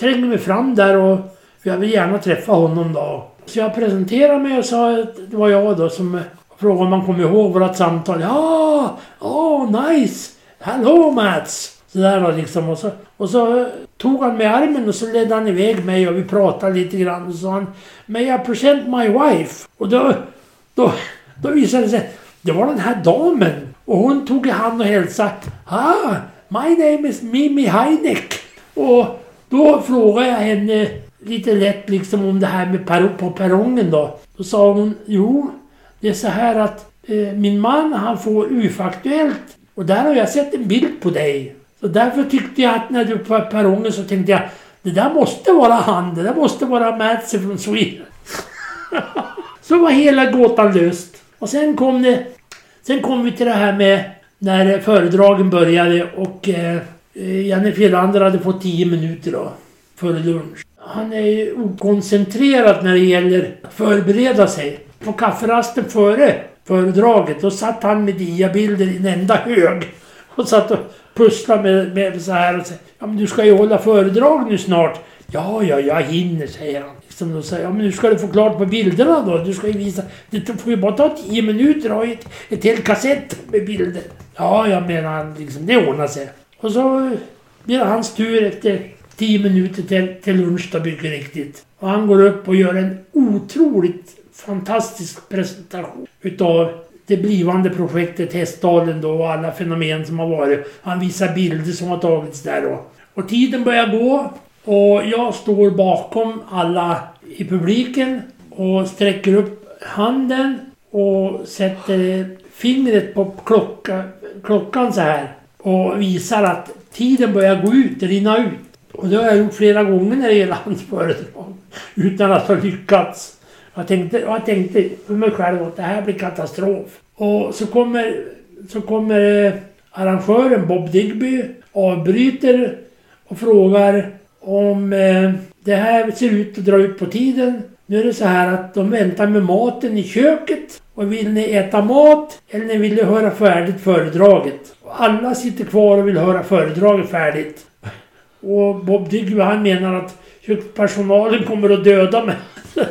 trängde mig fram där och jag vill gärna träffa honom då. Så jag presenterade mig och sa att det var jag då som eh, frågade om man kom ihåg vårt samtal. Ja, oh nice! Hello Mats! Sådär då liksom. Och så, och så eh, tog han med armen och så ledde han iväg mig och vi pratade lite grann. Och så sa han May I present my wife? Och då, då, då visade det sig det var den här damen. Och hon tog i hand och hälsade. Ah, my name is Mimi Heineck. Och då frågade jag henne lite lätt liksom om det här med per på perrongen då. Då sa hon, jo, det är så här att eh, min man han får UF-aktuellt och där har jag sett en bild på dig. Så därför tyckte jag att när du var på perrongen så tänkte jag, det där måste vara han, det där måste vara Mats från Sweden. <laughs> så var hela gåtan löst. Och sen kom det, sen kom vi till det här med när föredragen började och eh, eh Janne Fjellander hade fått 10 minuter då, före lunch. Han är ju okoncentrerad när det gäller att förbereda sig. På kafferasten före föredraget, då satt han med diabilder i en enda hög. Och satt och pusslade med, med så här och sa Ja men du ska ju hålla föredrag nu snart. Ja, ja, jag hinner, säger han. Liksom, Som de säger ja men nu ska du få klart på bilderna då. Du ska ju visa. Det får ju bara ta tio minuter och ett, ett helt kassett med bilder. Ja, jag menar han liksom, det ordnar sig. Och så blir det hans tur efter tio minuter till, till lunch då mycket riktigt. Och han går upp och gör en otroligt fantastisk presentation utav det blivande projektet Hästdalen då och alla fenomen som har varit. Han visar bilder som har tagits där då. Och tiden börjar gå och jag står bakom alla i publiken och sträcker upp handen och sätter fingret på klocka, klockan så här och visar att tiden börjar gå ut, rinna ut. Och det har jag gjort flera gånger när det gäller hans föredrag. Utan att ha lyckats. Jag tänkte, jag tänkte för mig själv att det här blir katastrof. Och så kommer, så kommer eh, arrangören Bob Digby avbryter och frågar om eh, det här ser ut att dra ut på tiden. Nu är det så här att de väntar med maten i köket. Och vill ni äta mat eller vill ni höra färdigt föredraget? Och alla sitter kvar och vill höra föredraget färdigt. Och Bob Digby han menar att kökspersonalen kommer att döda mig. <laughs>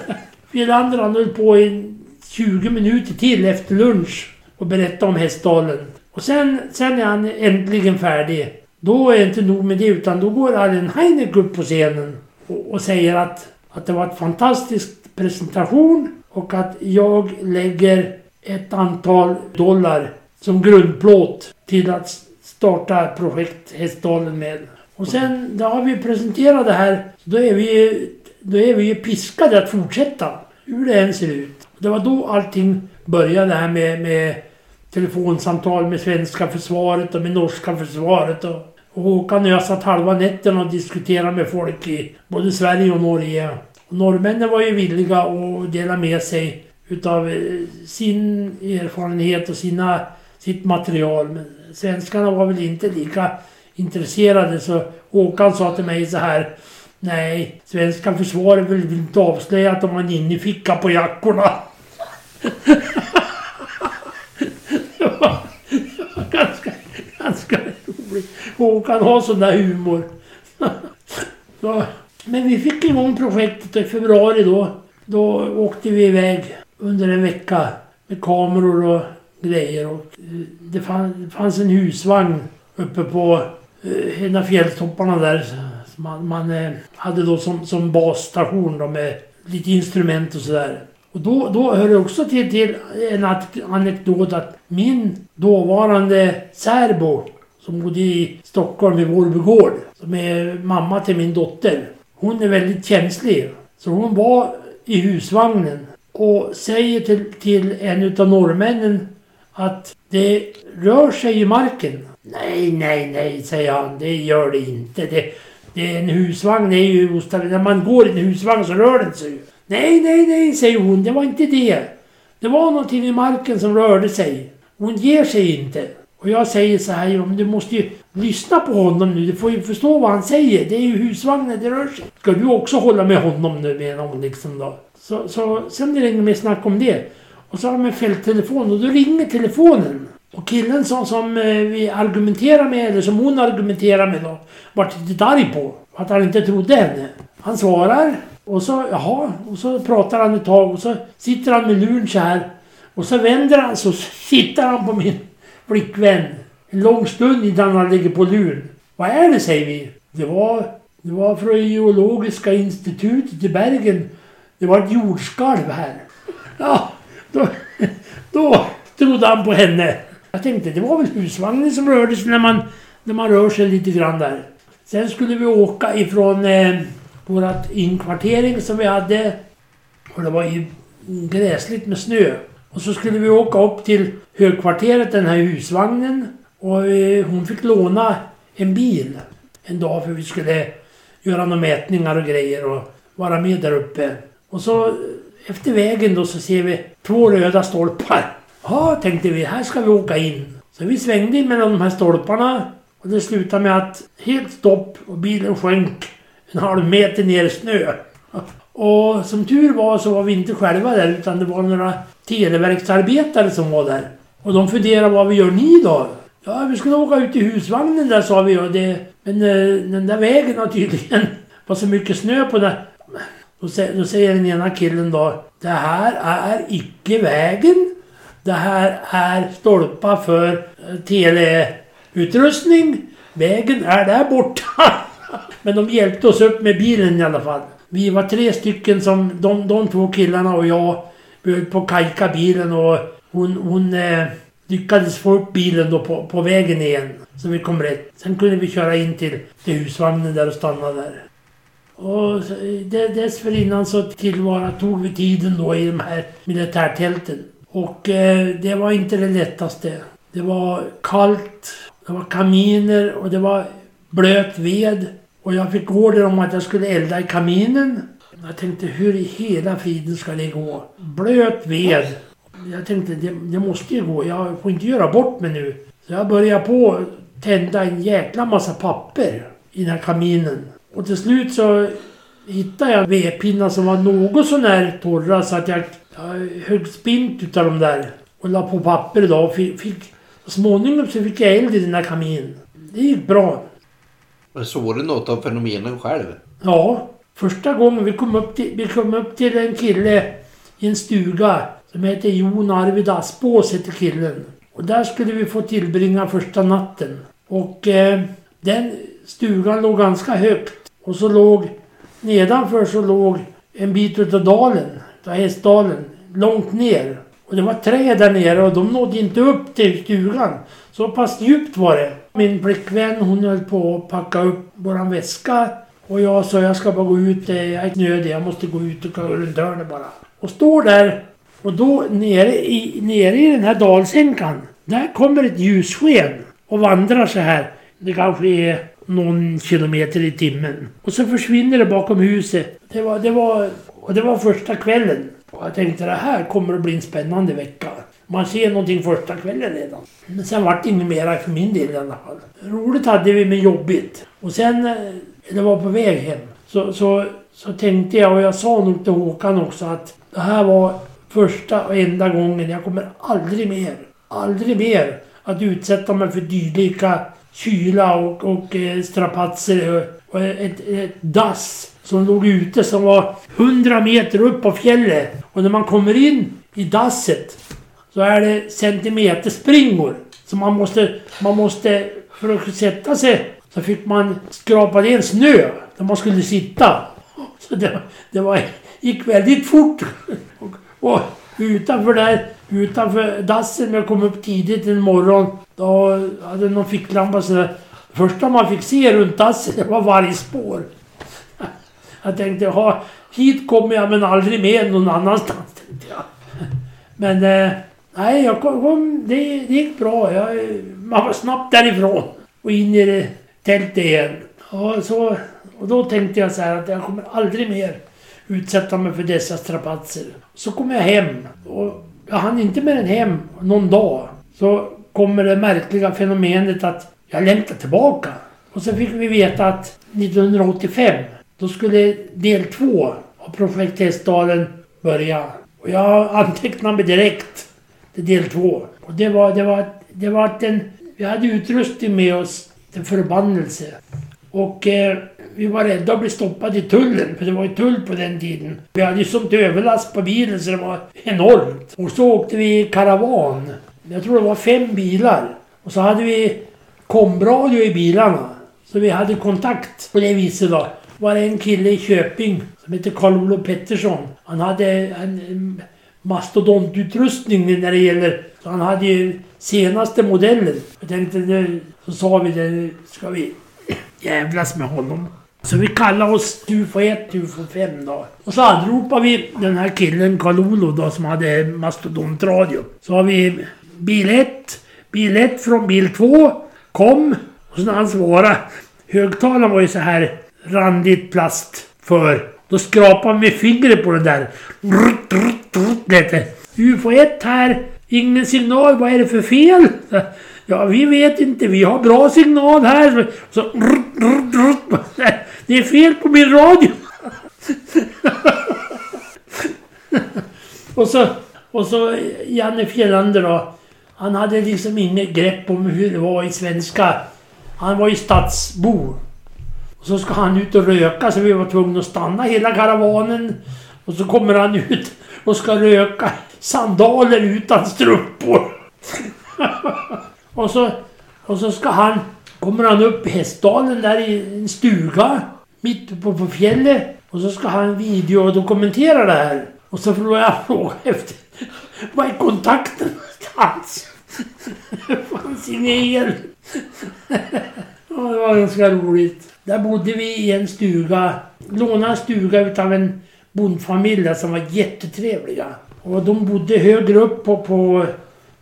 Wilander han höll på i 20 minuter till efter lunch och berättade om Hästdalen. Och sen, sen är han äntligen färdig. Då är det inte nog med det utan då går Allen Heineck upp på scenen och, och säger att, att det var en fantastisk presentation och att jag lägger ett antal dollar som grundplåt till att starta projekt Hästdalen med. Och sen, då har vi presenterat det här, då är vi, då är vi piskade att fortsätta. Hur det än ser ut. Det var då allting började här med, med telefonsamtal med svenska försvaret och med norska försvaret. Och, och Håkan och jag satt halva nätterna och diskuterade med folk i både Sverige och Norge. Och norrmännen var ju villiga att dela med sig utav eh, sin erfarenhet och sina, sitt material. Men svenskarna var väl inte lika intresserade så Håkan sa till mig så här Nej, svenska försvaret vill väl inte avslöja att de har en inneficka på jackorna. det, var, det var ganska, ganska roligt. Håkan har sån där humor. <laughs> så, men vi fick igång projektet i februari då. Då åkte vi iväg under en vecka med kameror och grejer. Och eh, det, det fanns en husvagn uppe på eh, en av fjälltopparna där. Man, man eh, hade då som, som basstation då med lite instrument och sådär. Och då, då hör det också till, till en anekdot att min dåvarande särbo som bodde i Stockholm i Vårby gård, som är mamma till min dotter. Hon är väldigt känslig. Så hon var i husvagnen och säger till, till en utav norrmännen att det rör sig i marken. Nej, nej, nej, säger han. Det gör det inte. Det, det är en husvagn det är ju ostabil. När man går i en husvagn så rör den sig ju. Nej, nej, nej, säger hon. Det var inte det. Det var någonting i marken som rörde sig. Hon ger sig inte. Och jag säger så här, ja, men du måste ju lyssna på honom nu. Du får ju förstå vad han säger. Det är ju husvagnen det rör sig. Ska du också hålla med honom nu menar hon liksom då. Så, så sen blir det inget mer snack om det. Och så har de en fälttelefon och då ringer telefonen. Och killen som, som eh, vi argumenterar med, eller som hon argumenterar med då, vart lite arg på. Att han inte trodde henne. Han svarar och så, jaha, och så pratar han ett tag och så sitter han med luren så här. Och så vänder han så sitter han på min flickvän. En lång stund innan han lägger på luren. Vad är det säger vi? Det var, det var från Geologiska institutet i Bergen. Det var ett jordskalv här. Ja, då, <laughs> då trodde han på henne. Jag tänkte det var väl husvagnen som rörde sig när man, när man rör sig lite grann där. Sen skulle vi åka ifrån eh, vårat inkvartering som vi hade. Och det var ju gräsligt med snö. Och så skulle vi åka upp till högkvarteret, den här husvagnen. Och eh, hon fick låna en bil en dag för vi skulle göra några mätningar och grejer och vara med där uppe. Och så eh, efter vägen då så ser vi två röda stolpar. Ja, tänkte vi, här ska vi åka in. Så vi svängde in mellan de här stolparna och det slutade med att helt stopp och bilen sjönk en halv meter ner i snö. Och som tur var så var vi inte själva där utan det var några televerksarbetare som var där. Och de funderade, vad vi gör ni då? Ja, vi skulle åka ut i husvagnen där sa vi och det... Men eh, den där vägen har tydligen <laughs> var så mycket snö på den. Då, då säger den ena killen då. Det här är icke vägen. Det här är stolpar för eh, teleutrustning. Vägen är där borta. <laughs> Men de hjälpte oss upp med bilen i alla fall. Vi var tre stycken som, de, de två killarna och jag, vi höll på att kajka bilen och hon, hon eh, lyckades få upp bilen då på, på vägen igen. Så vi kom rätt. Sen kunde vi köra in till, till husvagnen där och stanna där. Och eh, dessförinnan så tillvaratog vi tiden då i de här militärtälten. Och eh, det var inte det lättaste. Det var kallt, det var kaminer och det var blöt ved. Och jag fick order om att jag skulle elda i kaminen. Jag tänkte hur i hela friden ska det gå? Blöt ved. Jag tänkte det, det måste ju gå. Jag får inte göra bort mig nu. Så jag började på att tända en jäkla massa papper i den här kaminen. Och till slut så hittade jag vedpinnar som var något sånär torra så att jag, jag högg spint utav dem där. Och la på papper då och fick, fick så småningom så fick jag eld i den här kaminen. Det gick bra. Men såg du något av fenomenen själv? Ja, första gången vi kom upp till, vi kom upp till en kille i en stuga som heter Jon Arvid Aspås heter killen. Och där skulle vi få tillbringa första natten. Och eh, den stugan låg ganska högt. Och så låg nedanför så låg en bit utav dalen, av Hästdalen, långt ner. Och det var träd där nere och de nådde inte upp till stugan. Så pass djupt var det. Min flickvän hon höll på att packa upp våran väska. Och jag sa jag ska bara gå ut, jag är nödig, jag måste gå ut och gå runt hörnet bara. Och står där och då nere i, nere i den här dalsänkan. Där kommer ett ljussken och vandrar så här. Det kanske är någon kilometer i timmen. Och så försvinner det bakom huset. Det var, det var, och det var första kvällen. Och jag tänkte det här kommer att bli en spännande vecka. Man ser någonting första kvällen redan. Men sen vart det inget mera för min del i alla fall. Roligt hade vi men jobbigt. Och sen, eh, när jag var på väg hem, så, så, så tänkte jag, och jag sa nog till Håkan också, att det här var första och enda gången. Jag kommer aldrig mer, aldrig mer att utsätta mig för dylika kyla och, och eh, strapatser och, och ett, ett dass som låg ute som var 100 meter upp på fjället. Och när man kommer in i dasset så är det centimeterspringor. Så man måste, man måste, för att sätta sig, så fick man skrapa ner snö där man skulle sitta. Så det, det var, gick väldigt fort. Och, och utanför där, utanför dassen när jag kom upp tidigt en morgon, då hade någon ficklampa sådär. Första man fick se runt dassen, det var vargspår. Jag tänkte, ha hit kommer jag men aldrig mer någon annanstans. <laughs> Tänkte jag. Men eh, nej, jag kom, kom, det, det gick bra. Jag, man var snabbt därifrån och in i det tältet igen. Och, så, och då tänkte jag så här att jag kommer aldrig mer utsätta mig för dessa strapatser. Så kom jag hem och jag hann inte mer än hem någon dag. Så kommer det märkliga fenomenet att jag längtar tillbaka. Och så fick vi veta att 1985 då skulle del två av Projekt Hästdalen börja. Och jag antecknade mig direkt till del två. Och det var, det var, det var att en, vi hade utrustning med oss till förbannelse. Och eh, vi var rädda att bli stoppade i tullen, för det var ju tull på den tiden. Vi hade ju sånt överlast på bilen så det var enormt. Och så åkte vi karavan. Jag tror det var fem bilar. Och så hade vi komradio i bilarna. Så vi hade kontakt på det viset då. Var det en kille i Köping som hette Karl-Olof Pettersson. Han hade en mastodontutrustning när det gäller... Så han hade ju senaste modellen. Jag tänkte, nu, så sa vi det, ska vi jävlas med honom. Så vi kallade oss UFO 1, UFO 5 då. Och så anropade vi den här killen Karl-Olof då som hade mastodontradio. Så har vi bil 1, bil 1 från bil 2, kom. Och så när han svarade, högtalaren var ju så här randigt plast för. Då skrapade med fingret på det där. UFO 1 här, ingen signal, vad är det för fel? Ja, vi vet inte, vi har bra signal här. Så, det är fel på min radio. och så, och så Janne Fjällander då. Han hade liksom inget grepp om hur det var i svenska. Han var ju stadsbo. Och så ska han ut och röka så vi var tvungna att stanna hela karavanen. Och så kommer han ut och ska röka sandaler utan strumpor. <laughs> och, så, och så ska han... Kommer han upp i Hästdalen där i en stuga mitt uppe på fjället. Och så ska han video och dokumentera det här. Och så får jag fråga efter vad är kontakten någonstans? Det fanns ingen el. ja, det var ganska roligt. Där bodde vi i en stuga. Lånade en stuga utav en bondfamilj som var jättetrevliga. Och de bodde högre upp på, på,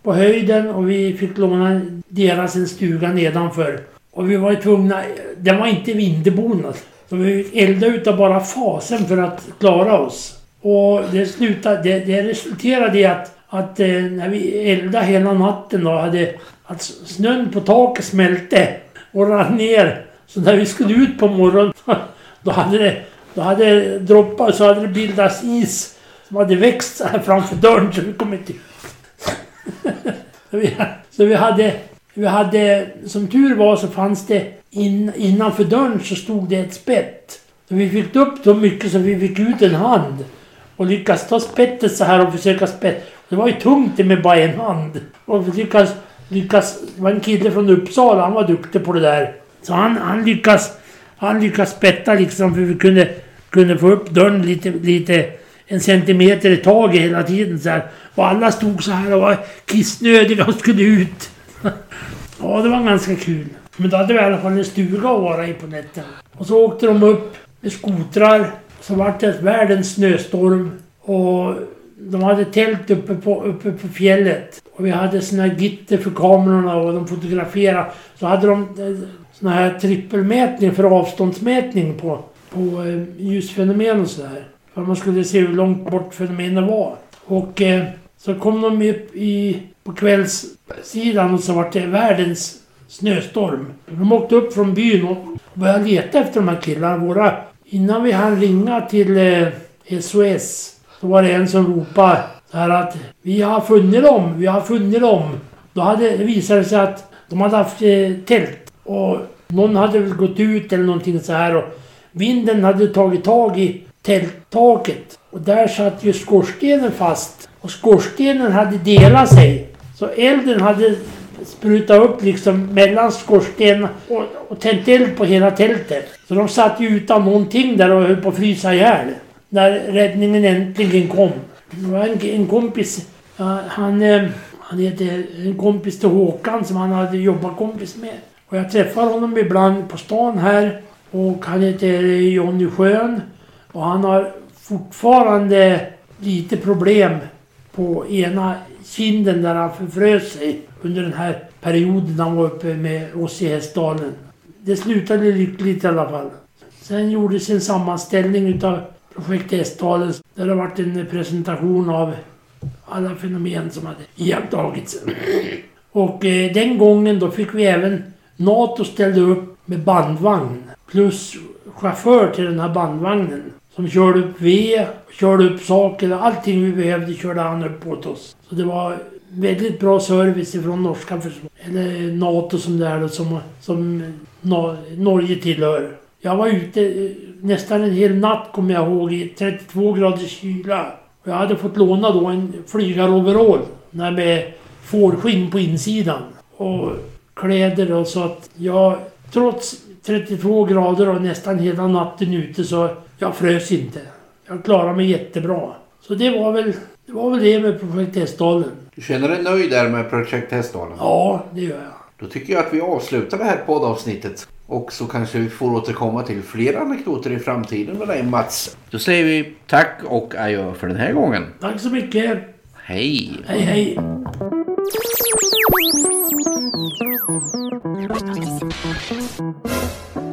på höjden och vi fick låna deras en stuga nedanför. Och vi var tvungna, den var inte vinterbonad. Så vi eldade utav bara fasen för att klara oss. Och det, slutade, det, det resulterade i att, att eh, när vi eldade hela natten då hade att snön på taket smälte och rann ner. Så när vi skulle ut på morgonen <laughs> då hade det, då hade det droppat så hade det bildats is som hade växt så här framför dörren så vi kom inte ut. <laughs> så, vi, så vi hade, vi hade, som tur var så fanns det in, innanför dörren så stod det ett spett. Så vi fick upp så mycket så vi fick ut en hand. Och lyckas ta spettet så här och försöka spett. Det var ju tungt det med bara en hand. Och vi lyckas, lyckas, det var en kille från Uppsala, han var duktig på det där. Så han, han lyckas, han lyckas spetta liksom för vi kunde, kunde få upp dörren lite, lite en centimeter i taget hela tiden så här. Och alla stod så här och var kissnödiga och skulle ut. <laughs> ja, det var ganska kul. Men då hade vi i alla fall en stuga att vara i på nätterna. Och så åkte de upp med skotrar. Så vart det världens snöstorm. Och de hade tält uppe på, uppe på fjället. Och vi hade såna gitter för kamerorna och de fotograferade. Så hade de såna här trippelmätning för avståndsmätning på, på eh, ljusfenomen och sådär. För man skulle se hur långt bort fenomenet var. Och eh, så kom de upp i, på kvällssidan och så var det världens snöstorm. De åkte upp från byn och började leta efter de här killarna. Våra, innan vi hann ringa till eh, SOS så var det en som ropade så här att vi har funnit dem, vi har funnit dem. Då hade det sig att de hade haft eh, tält och någon hade väl gått ut eller någonting så här och vinden hade tagit tag i tälttaket och där satt ju skorstenen fast och skorstenen hade delat sig. Så elden hade sprutat upp liksom mellan skorstenen och, och tänt eld på hela tältet. Så de satt ju utan någonting där och höll på att frysa ihjäl. När räddningen äntligen kom. Det var en, en kompis, han, eh, han heter en kompis till Håkan som han hade jobbat kompis med. Och jag träffar honom ibland på stan här. Och han heter Jonny Schön. Och han har fortfarande lite problem på ena kinden där han förfrös sig under den här perioden han var uppe med oss i Hästdalen. Det slutade lyckligt i alla fall. Sen gjordes en sammanställning utav Projekt Hästdalen där det varit en presentation av alla fenomen som hade iakttagits. Och eh, den gången då fick vi även NATO ställde upp med bandvagn plus chaufför till den här bandvagnen. Som körde upp ved, körde upp saker, allting vi behövde körde han upp åt oss. Så det var väldigt bra service ifrån norska försvaret. Eller NATO som det är då, som, som Norge tillhör. Jag var ute eh, nästan en hel natt kommer jag ihåg i 32 graders kyla. Och jag hade fått låna då en flygaroverall. Med fårskinn på insidan. Och kläder och så att jag trots 32 grader och nästan hela natten ute så jag frös inte. Jag klarade mig jättebra. Så det var väl det, var väl det med Projekt Hästdalen. Du känner dig nöjd där med Projekt Hästdalen? Ja, det gör jag. Då tycker jag att vi avslutar det här poddavsnittet. Och så kanske vi får återkomma till fler anekdoter i framtiden med dig Mats. Då säger vi tack och adjö för den här gången. Tack så mycket. Hej. Hej hej. です。